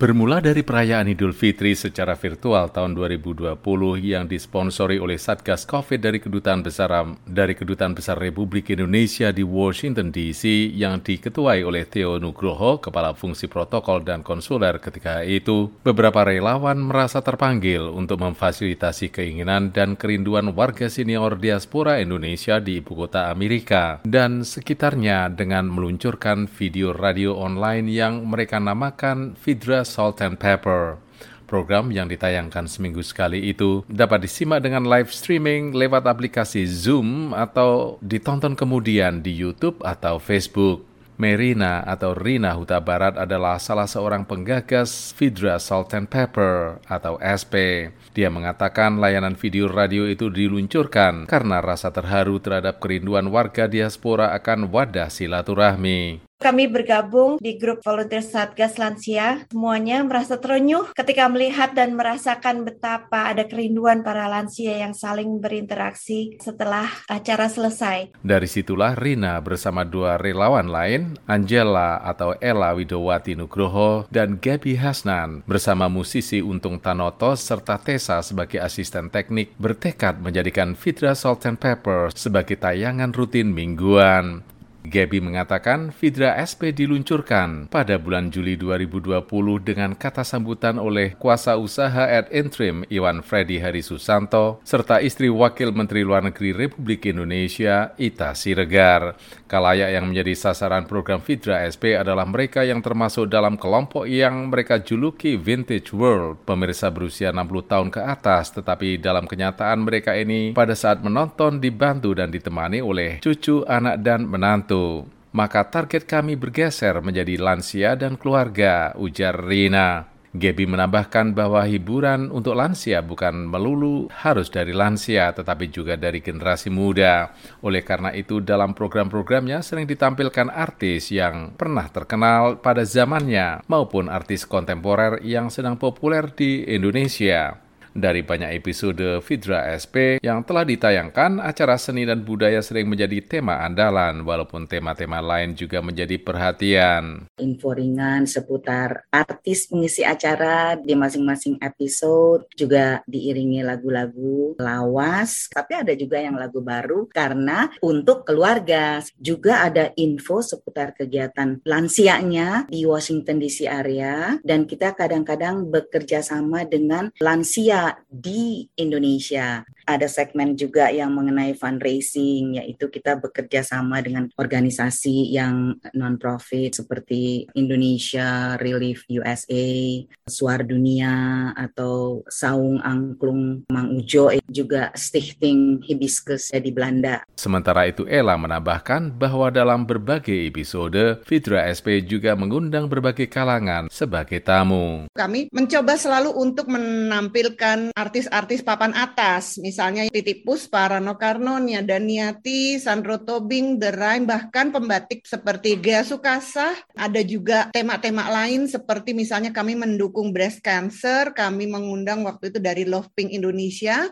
Bermula dari perayaan Idul Fitri secara virtual tahun 2020 yang disponsori oleh Satgas Covid dari Kedutaan Besar dari Kedutaan Besar Republik Indonesia di Washington DC yang diketuai oleh Theo Nugroho, Kepala Fungsi Protokol dan Konsuler ketika itu, beberapa relawan merasa terpanggil untuk memfasilitasi keinginan dan kerinduan warga senior diaspora Indonesia di ibu kota Amerika. Dan sekitarnya dengan meluncurkan video radio online yang mereka namakan Vidra Salt and Pepper. Program yang ditayangkan seminggu sekali itu dapat disimak dengan live streaming lewat aplikasi Zoom atau ditonton kemudian di YouTube atau Facebook. Merina atau Rina Huta Barat adalah salah seorang penggagas Vidra Salt and Pepper atau SP. Dia mengatakan layanan video radio itu diluncurkan karena rasa terharu terhadap kerinduan warga diaspora akan wadah silaturahmi. Kami bergabung di grup volunteer Satgas Lansia. Semuanya merasa terenyuh ketika melihat dan merasakan betapa ada kerinduan para lansia yang saling berinteraksi setelah acara selesai. Dari situlah Rina bersama dua relawan lain, Angela atau Ella Widowati Nugroho dan Gaby Hasnan bersama musisi Untung Tanoto serta Tessa sebagai asisten teknik bertekad menjadikan Fitra Salt and Pepper sebagai tayangan rutin mingguan. Gaby mengatakan Vidra SP diluncurkan pada bulan Juli 2020 dengan kata sambutan oleh kuasa usaha ad interim Iwan Freddy Hari Susanto serta istri Wakil Menteri Luar Negeri Republik Indonesia Ita Siregar. Kalayak yang menjadi sasaran program Vidra SP adalah mereka yang termasuk dalam kelompok yang mereka juluki Vintage World, pemirsa berusia 60 tahun ke atas, tetapi dalam kenyataan mereka ini pada saat menonton dibantu dan ditemani oleh cucu, anak, dan menantu itu, maka target kami bergeser menjadi lansia dan keluarga, ujar Rina. Gaby menambahkan bahwa hiburan untuk lansia bukan melulu harus dari lansia, tetapi juga dari generasi muda. Oleh karena itu, dalam program-programnya sering ditampilkan artis yang pernah terkenal pada zamannya maupun artis kontemporer yang sedang populer di Indonesia. Dari banyak episode Vidra SP yang telah ditayangkan, acara seni dan budaya sering menjadi tema andalan, walaupun tema-tema lain juga menjadi perhatian. Info ringan seputar artis mengisi acara di masing-masing episode, juga diiringi lagu-lagu lawas, tapi ada juga yang lagu baru karena untuk keluarga. Juga ada info seputar kegiatan lansianya di Washington DC area, dan kita kadang-kadang bekerja sama dengan lansia di Indonesia. Ada segmen juga yang mengenai fundraising, yaitu kita bekerja sama dengan organisasi yang non-profit seperti Indonesia Relief USA, Suar Dunia, atau Saung Angklung Mang Ujo, juga Stichting Hibiscus di Belanda. Sementara itu Ella menambahkan bahwa dalam berbagai episode, Fitra SP juga mengundang berbagai kalangan sebagai tamu. Kami mencoba selalu untuk menampilkan artis-artis papan atas, misalnya Titi Puspa, Rano Karno, Nia Daniati, Sandro Tobing, The Rhyme, bahkan pembatik seperti Gea Sukasa. Ada juga tema-tema lain seperti misalnya kami mendukung breast cancer, kami mengundang waktu itu dari Love Pink Indonesia.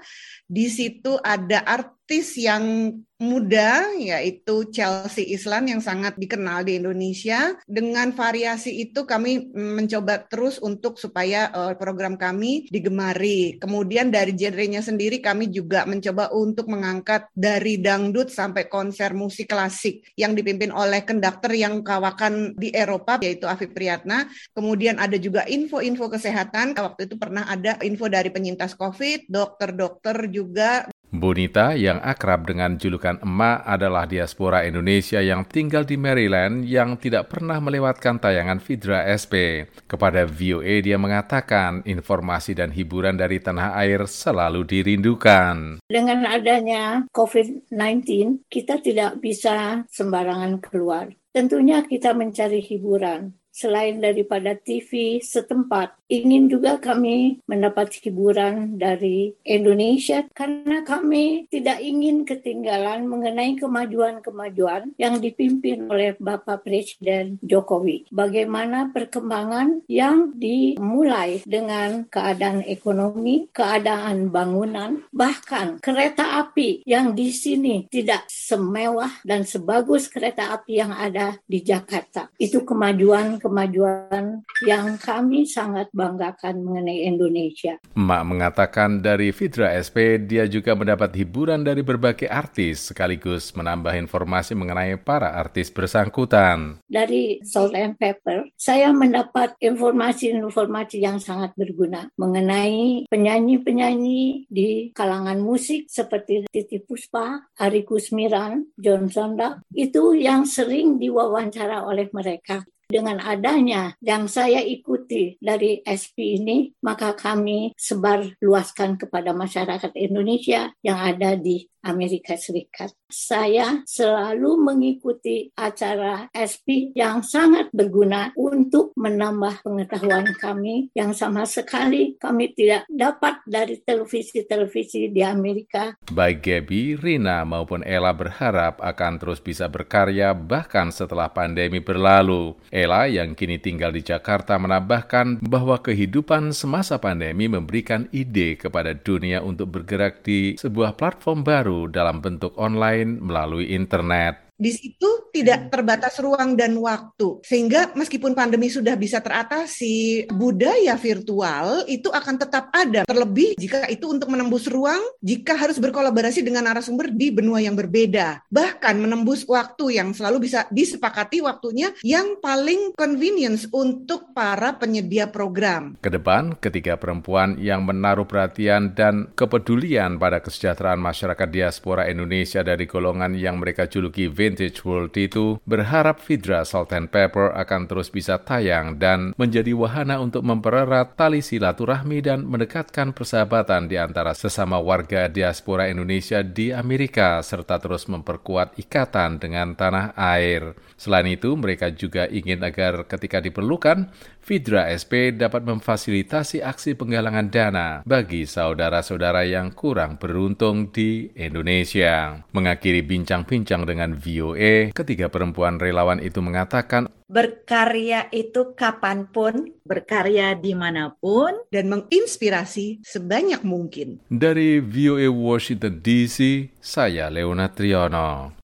Di situ ada artis yang muda yaitu Chelsea Islan yang sangat dikenal di Indonesia. Dengan variasi itu kami mencoba terus untuk supaya uh, program kami digemari. Kemudian dari genrenya sendiri kami juga mencoba untuk mengangkat dari dangdut sampai konser musik klasik yang dipimpin oleh konduktor yang kawakan di Eropa yaitu Afif Priyatna. Kemudian ada juga info-info kesehatan. Waktu itu pernah ada info dari penyintas COVID, dokter-dokter juga Bonita yang akrab dengan julukan emak adalah diaspora Indonesia yang tinggal di Maryland yang tidak pernah melewatkan tayangan Vidra SP. Kepada VOA dia mengatakan informasi dan hiburan dari tanah air selalu dirindukan. Dengan adanya COVID-19, kita tidak bisa sembarangan keluar. Tentunya kita mencari hiburan selain daripada TV setempat. Ingin juga kami mendapat hiburan dari Indonesia karena kami tidak ingin ketinggalan mengenai kemajuan-kemajuan yang dipimpin oleh Bapak Presiden Jokowi. Bagaimana perkembangan yang dimulai dengan keadaan ekonomi, keadaan bangunan, bahkan kereta api yang di sini tidak semewah dan sebagus kereta api yang ada di Jakarta. Itu kemajuan kemajuan yang kami sangat banggakan mengenai Indonesia. Emak mengatakan dari Fidra SP dia juga mendapat hiburan dari berbagai artis sekaligus menambah informasi mengenai para artis bersangkutan. Dari Salt and Pepper, saya mendapat informasi-informasi yang sangat berguna mengenai penyanyi-penyanyi di kalangan musik seperti Titi Puspa, Ari Kusmiran, John Sonda. Itu yang sering diwawancara oleh mereka. Dengan adanya yang saya ikuti dari SP ini, maka kami sebar luaskan kepada masyarakat Indonesia yang ada di Amerika Serikat. Saya selalu mengikuti acara SP yang sangat berguna untuk menambah pengetahuan kami yang sama sekali kami tidak dapat dari televisi-televisi di Amerika. Baik Gaby, Rina maupun Ella berharap akan terus bisa berkarya bahkan setelah pandemi berlalu. Ella yang kini tinggal di Jakarta menambahkan bahwa kehidupan semasa pandemi memberikan ide kepada dunia untuk bergerak di sebuah platform baru dalam bentuk online melalui internet. Di situ tidak terbatas ruang dan waktu. Sehingga meskipun pandemi sudah bisa teratasi, budaya virtual itu akan tetap ada. Terlebih jika itu untuk menembus ruang, jika harus berkolaborasi dengan narasumber di benua yang berbeda. Bahkan menembus waktu yang selalu bisa disepakati waktunya yang paling convenience untuk para penyedia program. Ke depan, ketiga perempuan yang menaruh perhatian dan kepedulian pada kesejahteraan masyarakat diaspora Indonesia dari golongan yang mereka juluki Vintage World itu berharap Vidra Salt and Pepper akan terus bisa tayang dan menjadi wahana untuk mempererat tali silaturahmi dan mendekatkan persahabatan di antara sesama warga diaspora Indonesia di Amerika serta terus memperkuat ikatan dengan tanah air. Selain itu, mereka juga ingin agar ketika diperlukan, Vidra SP dapat memfasilitasi aksi penggalangan dana bagi saudara-saudara yang kurang beruntung di Indonesia. Mengakhiri bincang-bincang dengan VOA, ketiga perempuan relawan itu mengatakan berkarya itu kapan pun, berkarya di mana pun, dan menginspirasi sebanyak mungkin. Dari VOA Washington DC, saya Leona Triono.